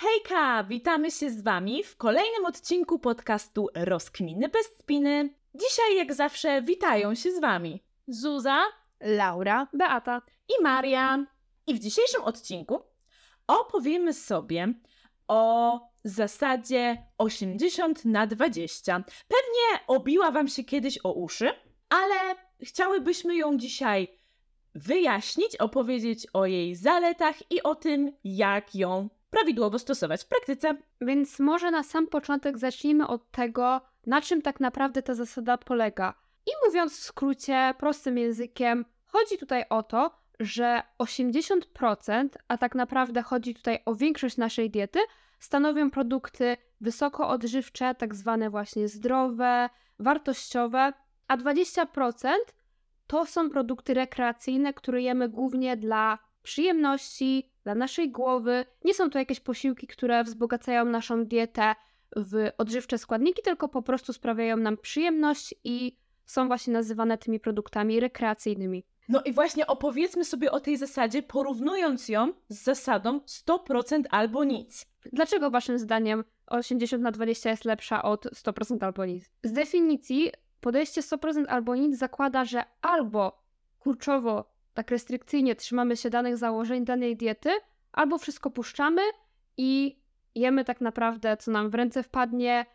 Hejka! Witamy się z Wami w kolejnym odcinku podcastu Rozkminy bez spiny. Dzisiaj, jak zawsze, witają się z Wami Zuza, Laura, Beata i Maria. I w dzisiejszym odcinku opowiemy sobie o zasadzie 80 na 20. Pewnie obiła Wam się kiedyś o uszy, ale chciałybyśmy ją dzisiaj wyjaśnić, opowiedzieć o jej zaletach i o tym, jak ją prawidłowo stosować w praktyce. Więc może na sam początek zacznijmy od tego, na czym tak naprawdę ta zasada polega. I mówiąc w skrócie, prostym językiem, chodzi tutaj o to, że 80%, a tak naprawdę chodzi tutaj o większość naszej diety, stanowią produkty wysoko odżywcze, tak zwane właśnie zdrowe, wartościowe, a 20% to są produkty rekreacyjne, które jemy głównie dla przyjemności, dla naszej głowy. Nie są to jakieś posiłki, które wzbogacają naszą dietę w odżywcze składniki, tylko po prostu sprawiają nam przyjemność i są właśnie nazywane tymi produktami rekreacyjnymi. No i właśnie opowiedzmy sobie o tej zasadzie, porównując ją z zasadą 100% albo nic. Dlaczego waszym zdaniem 80 na 20 jest lepsza od 100% albo nic? Z definicji podejście 100% albo nic zakłada, że albo kurczowo, tak restrykcyjnie trzymamy się danych założeń danej diety, albo wszystko puszczamy i jemy tak naprawdę, co nam w ręce wpadnie,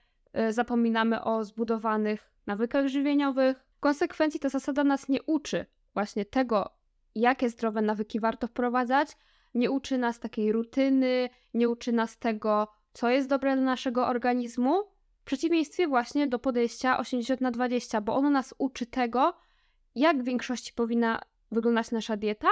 y, zapominamy o zbudowanych nawykach żywieniowych. W konsekwencji ta zasada nas nie uczy właśnie tego, jakie zdrowe nawyki warto wprowadzać, nie uczy nas takiej rutyny, nie uczy nas tego, co jest dobre dla naszego organizmu, w przeciwieństwie właśnie do podejścia 80 na 20, bo ono nas uczy tego, jak w większości powinna wyglądać nasza dieta,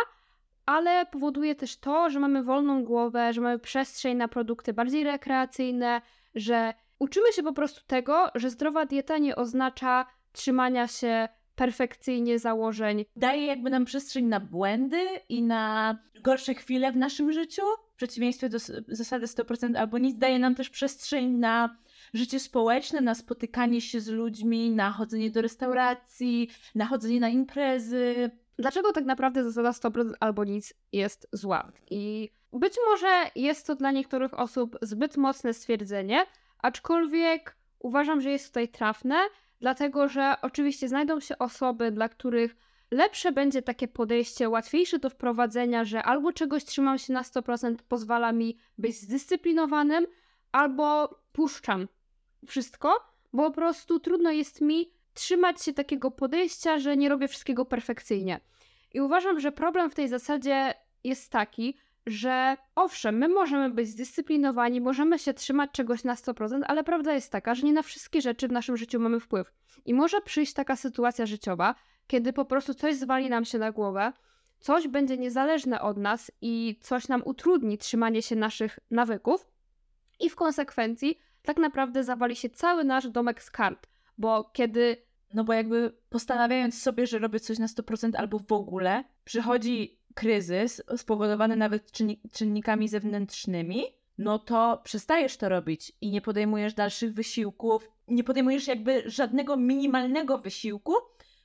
ale powoduje też to, że mamy wolną głowę, że mamy przestrzeń na produkty bardziej rekreacyjne, że uczymy się po prostu tego, że zdrowa dieta nie oznacza trzymania się perfekcyjnie założeń. Daje jakby nam przestrzeń na błędy i na gorsze chwile w naszym życiu. W przeciwieństwie do zasady 100% albo nic, daje nam też przestrzeń na życie społeczne, na spotykanie się z ludźmi, na chodzenie do restauracji, na chodzenie na imprezy. Dlaczego tak naprawdę zasada 100% albo nic jest zła? I być może jest to dla niektórych osób zbyt mocne stwierdzenie, aczkolwiek uważam, że jest tutaj trafne, dlatego że oczywiście znajdą się osoby, dla których lepsze będzie takie podejście, łatwiejsze do wprowadzenia, że albo czegoś trzymam się na 100%, pozwala mi być zdyscyplinowanym, albo puszczam wszystko, bo po prostu trudno jest mi trzymać się takiego podejścia, że nie robię wszystkiego perfekcyjnie. I uważam, że problem w tej zasadzie jest taki, że owszem, my możemy być zdyscyplinowani, możemy się trzymać czegoś na 100%, ale prawda jest taka, że nie na wszystkie rzeczy w naszym życiu mamy wpływ. I może przyjść taka sytuacja życiowa, kiedy po prostu coś zwali nam się na głowę, coś będzie niezależne od nas i coś nam utrudni trzymanie się naszych nawyków, i w konsekwencji tak naprawdę zawali się cały nasz domek z kart, bo kiedy no bo jakby postanawiając sobie, że robię coś na 100% albo w ogóle, przychodzi kryzys spowodowany nawet czynnikami zewnętrznymi, no to przestajesz to robić i nie podejmujesz dalszych wysiłków, nie podejmujesz jakby żadnego minimalnego wysiłku,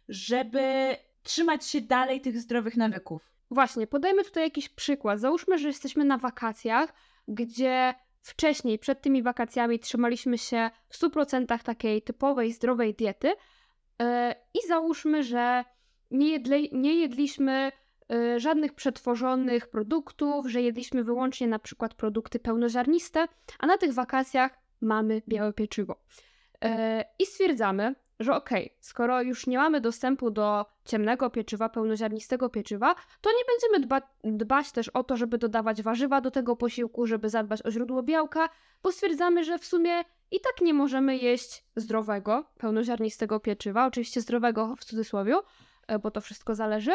żeby trzymać się dalej tych zdrowych nawyków. Właśnie, podajmy tutaj jakiś przykład. Załóżmy, że jesteśmy na wakacjach, gdzie wcześniej, przed tymi wakacjami, trzymaliśmy się w 100% takiej typowej, zdrowej diety yy, i załóżmy, że nie, nie jedliśmy yy, żadnych przetworzonych produktów, że jedliśmy wyłącznie na przykład produkty pełnoziarniste, a na tych wakacjach mamy białe pieczywo. Yy, I stwierdzamy, że okej, okay, skoro już nie mamy dostępu do ciemnego pieczywa, pełnoziarnistego pieczywa, to nie będziemy dba dbać też o to, żeby dodawać warzywa do tego posiłku, żeby zadbać o źródło białka, bo stwierdzamy, że w sumie i tak nie możemy jeść zdrowego, pełnoziarnistego pieczywa, oczywiście zdrowego w cudzysłowie, e, bo to wszystko zależy,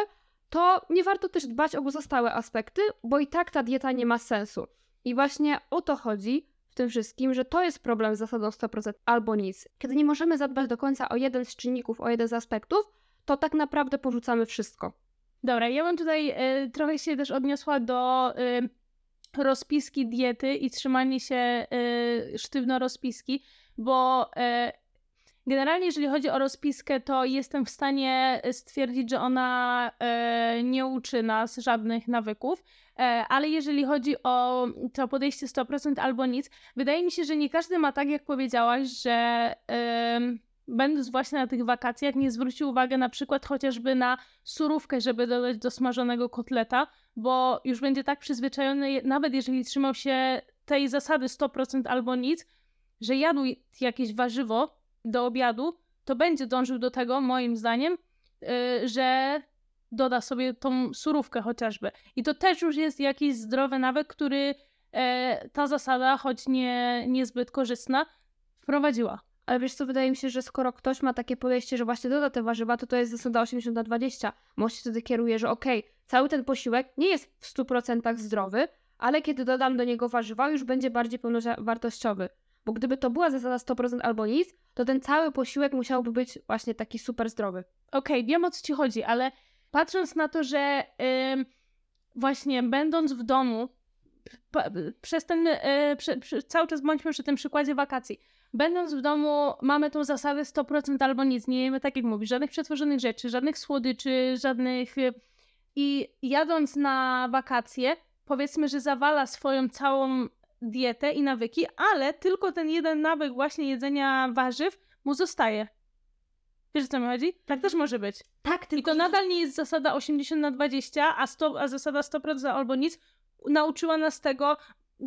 to nie warto też dbać o pozostałe aspekty, bo i tak ta dieta nie ma sensu. I właśnie o to chodzi, w tym wszystkim, że to jest problem z zasadą 100% albo nic. Kiedy nie możemy zadbać do końca o jeden z czynników, o jeden z aspektów, to tak naprawdę porzucamy wszystko. Dobra, ja bym tutaj y, trochę się też odniosła do y, rozpiski diety i trzymanie się y, sztywno rozpiski, bo Generalnie, jeżeli chodzi o rozpiskę, to jestem w stanie stwierdzić, że ona e, nie uczy nas żadnych nawyków, e, ale jeżeli chodzi o to podejście 100% albo nic, wydaje mi się, że nie każdy ma tak, jak powiedziałaś, że e, będąc właśnie na tych wakacjach, nie zwrócił uwagi na przykład chociażby na surówkę, żeby dodać do smażonego kotleta, bo już będzie tak przyzwyczajony, nawet jeżeli trzymał się tej zasady 100% albo nic, że jadł jakieś warzywo do obiadu, to będzie dążył do tego, moim zdaniem, yy, że doda sobie tą surówkę chociażby. I to też już jest jakiś zdrowy nawyk, który e, ta zasada, choć nie, niezbyt korzystna, wprowadziła. Ale wiesz co, wydaje mi się, że skoro ktoś ma takie podejście, że właśnie doda te warzywa, to to jest zasada 80 na 20. Może się wtedy kieruje, że okej, okay, cały ten posiłek nie jest w 100% zdrowy, ale kiedy dodam do niego warzywa, już będzie bardziej pełnowartościowy. Bo gdyby to była zasada 100% albo nic, to ten cały posiłek musiałby być właśnie taki super zdrowy. Okej, okay, wiem o co ci chodzi, ale patrząc na to, że yy, właśnie będąc w domu, przez ten, yy, przy, przy, cały czas bądźmy przy tym przykładzie wakacji, będąc w domu mamy tą zasadę 100% albo nic, nie jemy tak jak mówisz, żadnych przetworzonych rzeczy, żadnych słodyczy, żadnych... Y, I jadąc na wakacje, powiedzmy, że zawala swoją całą dietę i nawyki, ale tylko ten jeden nawyk właśnie jedzenia warzyw mu zostaje. Wiesz, o co mi chodzi? Tak też może być. Tak, tylko... I to nadal nie jest zasada 80 na 20, a, 100, a zasada 100% albo nic nauczyła nas tego,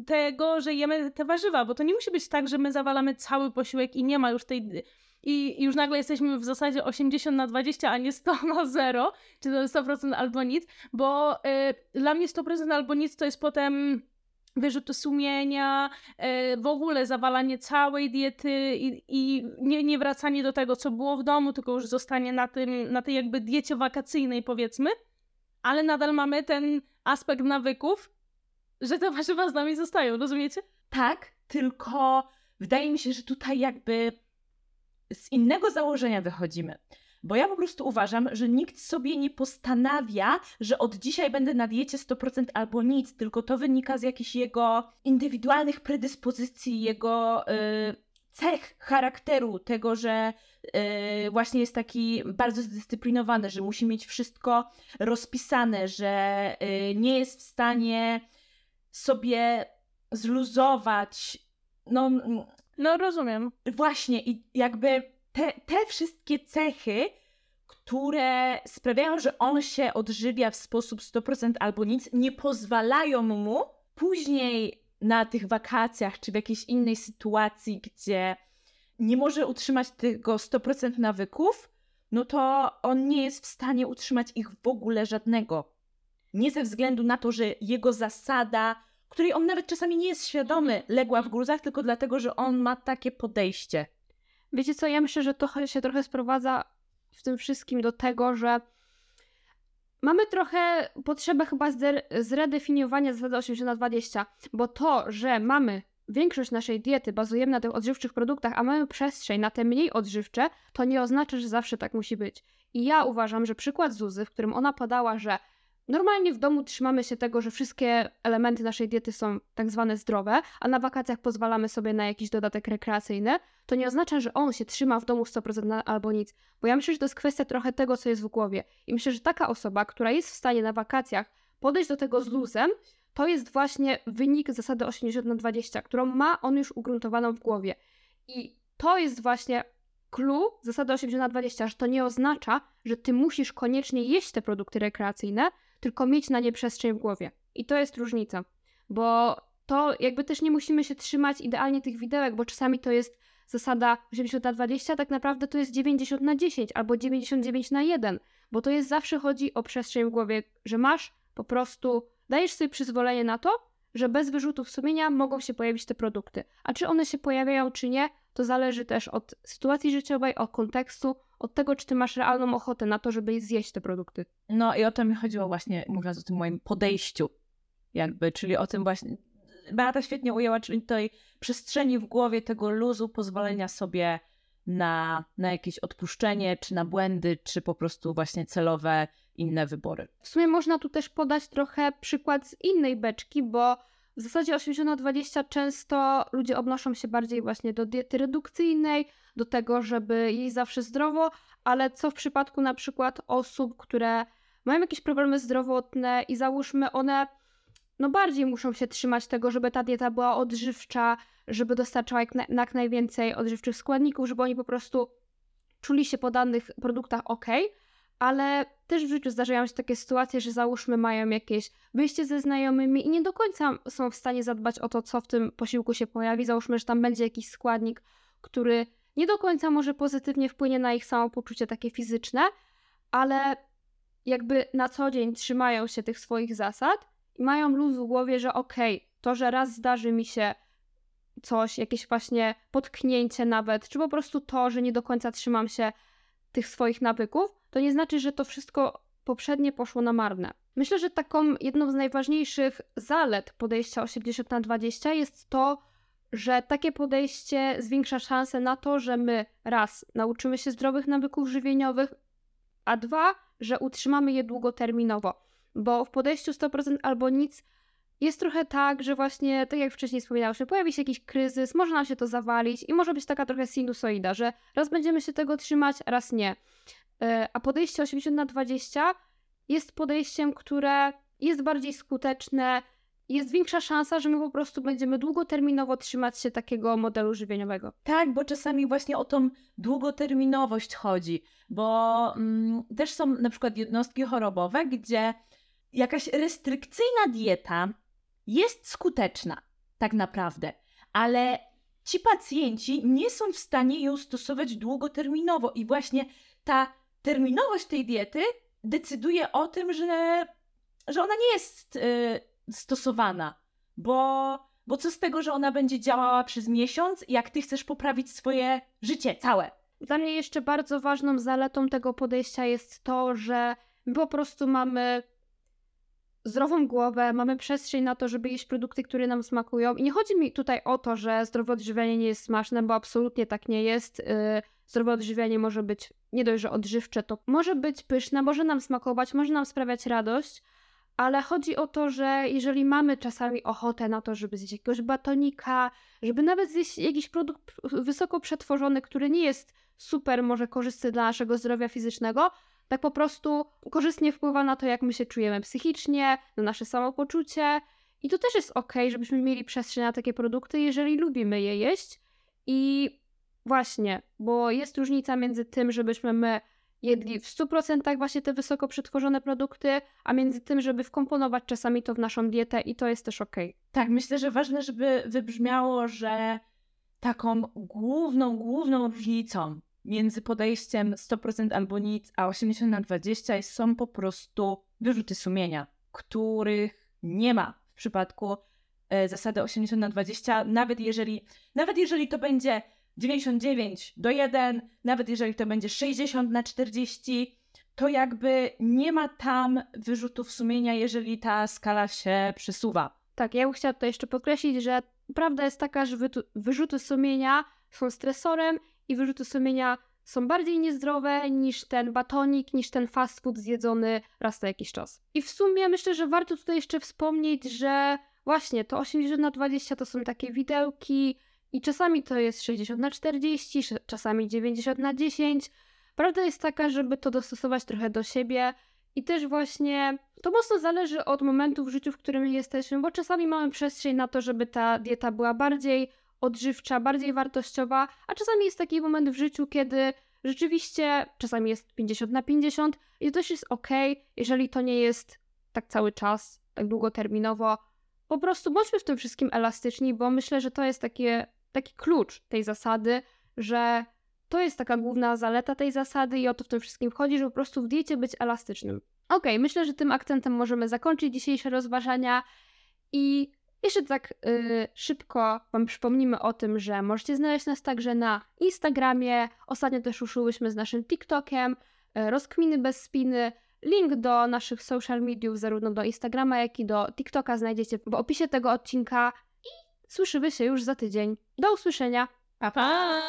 tego, że jemy te warzywa, bo to nie musi być tak, że my zawalamy cały posiłek i nie ma już tej... I już nagle jesteśmy w zasadzie 80 na 20, a nie 100 na 0, czy to 100% albo nic, bo y, dla mnie 100% albo nic to jest potem wyrzuty sumienia, y, w ogóle zawalanie całej diety i, i nie, nie, wracanie do tego, co było w domu, tylko już zostanie na, tym, na tej jakby diecie wakacyjnej, powiedzmy, ale nadal mamy ten aspekt nawyków, że te warzywa z nami zostają, rozumiecie? Tak, tylko wydaje mi się, że tutaj jakby z innego założenia wychodzimy. Bo ja po prostu uważam, że nikt sobie nie postanawia, że od dzisiaj będę na diecie 100% albo nic, tylko to wynika z jakichś jego indywidualnych predyspozycji, jego y, cech charakteru, tego, że y, właśnie jest taki bardzo zdyscyplinowany, że musi mieć wszystko rozpisane, że y, nie jest w stanie sobie zluzować. No, no rozumiem. Właśnie, i jakby te, te wszystkie cechy, które sprawiają, że on się odżywia w sposób 100% albo nic, nie pozwalają mu później na tych wakacjach czy w jakiejś innej sytuacji, gdzie nie może utrzymać tego 100% nawyków, no to on nie jest w stanie utrzymać ich w ogóle żadnego. Nie ze względu na to, że jego zasada, której on nawet czasami nie jest świadomy, legła w gruzach, tylko dlatego, że on ma takie podejście. Wiecie co, ja myślę, że to się trochę sprowadza w tym wszystkim do tego, że mamy trochę potrzebę chyba zredefiniowania zasady 80 na 20, bo to, że mamy większość naszej diety bazujemy na tych odżywczych produktach, a mamy przestrzeń na te mniej odżywcze, to nie oznacza, że zawsze tak musi być. I ja uważam, że przykład Zuzy, w którym ona podała, że Normalnie w domu trzymamy się tego, że wszystkie elementy naszej diety są tak zwane zdrowe, a na wakacjach pozwalamy sobie na jakiś dodatek rekreacyjny, to nie oznacza, że on się trzyma w domu 100% albo nic, bo ja myślę, że to jest kwestia trochę tego, co jest w głowie. I myślę, że taka osoba, która jest w stanie na wakacjach podejść do tego z luzem, to jest właśnie wynik zasady 80 na 20, którą ma on już ugruntowaną w głowie. I to jest właśnie clue zasady 80 na 20, że to nie oznacza, że ty musisz koniecznie jeść te produkty rekreacyjne, tylko mieć na nie przestrzeń w głowie. I to jest różnica, bo to jakby też nie musimy się trzymać idealnie tych widełek, bo czasami to jest zasada 80 na 20, tak naprawdę to jest 90 na 10 albo 99 na 1, bo to jest zawsze chodzi o przestrzeń w głowie, że masz po prostu, dajesz sobie przyzwolenie na to, że bez wyrzutów sumienia mogą się pojawić te produkty. A czy one się pojawiają, czy nie, to zależy też od sytuacji życiowej, od kontekstu, od tego, czy ty masz realną ochotę na to, żeby zjeść te produkty. No i o to mi chodziło właśnie, mówiąc o tym moim podejściu, jakby, czyli o tym właśnie. Beata świetnie ujęła, czyli tej przestrzeni w głowie, tego luzu, pozwolenia sobie na, na jakieś odpuszczenie, czy na błędy, czy po prostu właśnie celowe inne wybory. W sumie można tu też podać trochę przykład z innej beczki, bo w zasadzie 80 na 20 często ludzie odnoszą się bardziej właśnie do diety redukcyjnej, do tego, żeby jeść zawsze zdrowo, ale co w przypadku na przykład osób, które mają jakieś problemy zdrowotne i załóżmy one no bardziej muszą się trzymać tego, żeby ta dieta była odżywcza, żeby dostarczała jak, na, jak najwięcej odżywczych składników, żeby oni po prostu czuli się po danych produktach ok, ale też w życiu zdarzają się takie sytuacje, że załóżmy mają jakieś wyjście ze znajomymi i nie do końca są w stanie zadbać o to, co w tym posiłku się pojawi. Załóżmy, że tam będzie jakiś składnik, który nie do końca może pozytywnie wpłynie na ich samopoczucie takie fizyczne, ale jakby na co dzień trzymają się tych swoich zasad i mają luz w głowie, że okej, okay, to, że raz zdarzy mi się coś, jakieś właśnie potknięcie nawet, czy po prostu to, że nie do końca trzymam się tych swoich nawyków, to nie znaczy, że to wszystko poprzednie poszło na marne. Myślę, że taką jedną z najważniejszych zalet podejścia 80 na 20 jest to, że takie podejście zwiększa szanse na to, że my raz nauczymy się zdrowych nawyków żywieniowych, a dwa, że utrzymamy je długoterminowo. Bo w podejściu 100% albo nic jest trochę tak, że właśnie, tak jak wcześniej wspominałyśmy, pojawi się jakiś kryzys, może nam się to zawalić i może być taka trochę sinusoida, że raz będziemy się tego trzymać, raz nie. E, a podejście 80 na 20 jest podejściem, które jest bardziej skuteczne, jest większa szansa, że my po prostu będziemy długoterminowo trzymać się takiego modelu żywieniowego. Tak, bo czasami właśnie o tą długoterminowość chodzi, bo mm, też są na przykład jednostki chorobowe, gdzie jakaś restrykcyjna dieta jest skuteczna, tak naprawdę, ale ci pacjenci nie są w stanie ją stosować długoterminowo i właśnie ta terminowość tej diety decyduje o tym, że, że ona nie jest y, stosowana, bo, bo co z tego, że ona będzie działała przez miesiąc, jak ty chcesz poprawić swoje życie całe. Dla mnie jeszcze bardzo ważną zaletą tego podejścia jest to, że po prostu mamy zdrową głowę, mamy przestrzeń na to, żeby jeść produkty, które nam smakują. I nie chodzi mi tutaj o to, że zdrowe odżywianie nie jest smaczne, bo absolutnie tak nie jest. Y, zdrowe odżywianie może być nie dość, że odżywcze, to może być pyszne, może nam smakować, może nam sprawiać radość, ale chodzi o to, że jeżeli mamy czasami ochotę na to, żeby zjeść jakiegoś batonika, żeby nawet zjeść jakiś produkt wysoko przetworzony, który nie jest super może korzystny dla naszego zdrowia fizycznego, tak po prostu korzystnie wpływa na to, jak my się czujemy psychicznie, na nasze samopoczucie. I to też jest ok, żebyśmy mieli przestrzeń na takie produkty, jeżeli lubimy je jeść. I właśnie, bo jest różnica między tym, żebyśmy my jedli w 100% właśnie te wysoko przetworzone produkty, a między tym, żeby wkomponować czasami to w naszą dietę i to jest też ok. Tak, myślę, że ważne, żeby wybrzmiało, że taką główną, główną różnicą między podejściem 100% albo nic, a 80 na 20 są po prostu wyrzuty sumienia, których nie ma w przypadku e, zasady 80 na 20, nawet jeżeli, nawet jeżeli to będzie 99 do 1, nawet jeżeli to będzie 60 na 40, to jakby nie ma tam wyrzutów sumienia, jeżeli ta skala się przesuwa. Tak, ja bym chciała tutaj jeszcze podkreślić, że prawda jest taka, że wyrzuty sumienia są stresorem i wyrzuty sumienia są bardziej niezdrowe niż ten batonik, niż ten fast food zjedzony raz na jakiś czas. I w sumie myślę, że warto tutaj jeszcze wspomnieć, że właśnie to 80 na 20 to są takie widełki i czasami to jest 60 na 40, czasami 90 na 10. Prawda jest taka, żeby to dostosować trochę do siebie i też właśnie to mocno zależy od momentu w życiu, w którym jesteśmy, bo czasami mamy przestrzeń na to, żeby ta dieta była bardziej odżywcza, bardziej wartościowa, a czasami jest taki moment w życiu, kiedy rzeczywiście czasami jest 50 na 50 i to też jest ok, jeżeli to nie jest tak cały czas, tak długoterminowo. Po prostu bądźmy w tym wszystkim elastyczni, bo myślę, że to jest takie, taki klucz tej zasady, że to jest taka główna zaleta tej zasady i o to w tym wszystkim chodzi, żeby po prostu w diecie być elastycznym. Ok, myślę, że tym akcentem możemy zakończyć dzisiejsze rozważania i jeszcze tak yy, szybko Wam przypomnimy o tym, że możecie znaleźć nas także na Instagramie. Ostatnio też ruszyłyśmy z naszym TikTokiem, yy, rozkminy bez spiny. Link do naszych social mediów, zarówno do Instagrama, jak i do TikToka znajdziecie w opisie tego odcinka. I słyszymy się już za tydzień. Do usłyszenia. Pa, pa!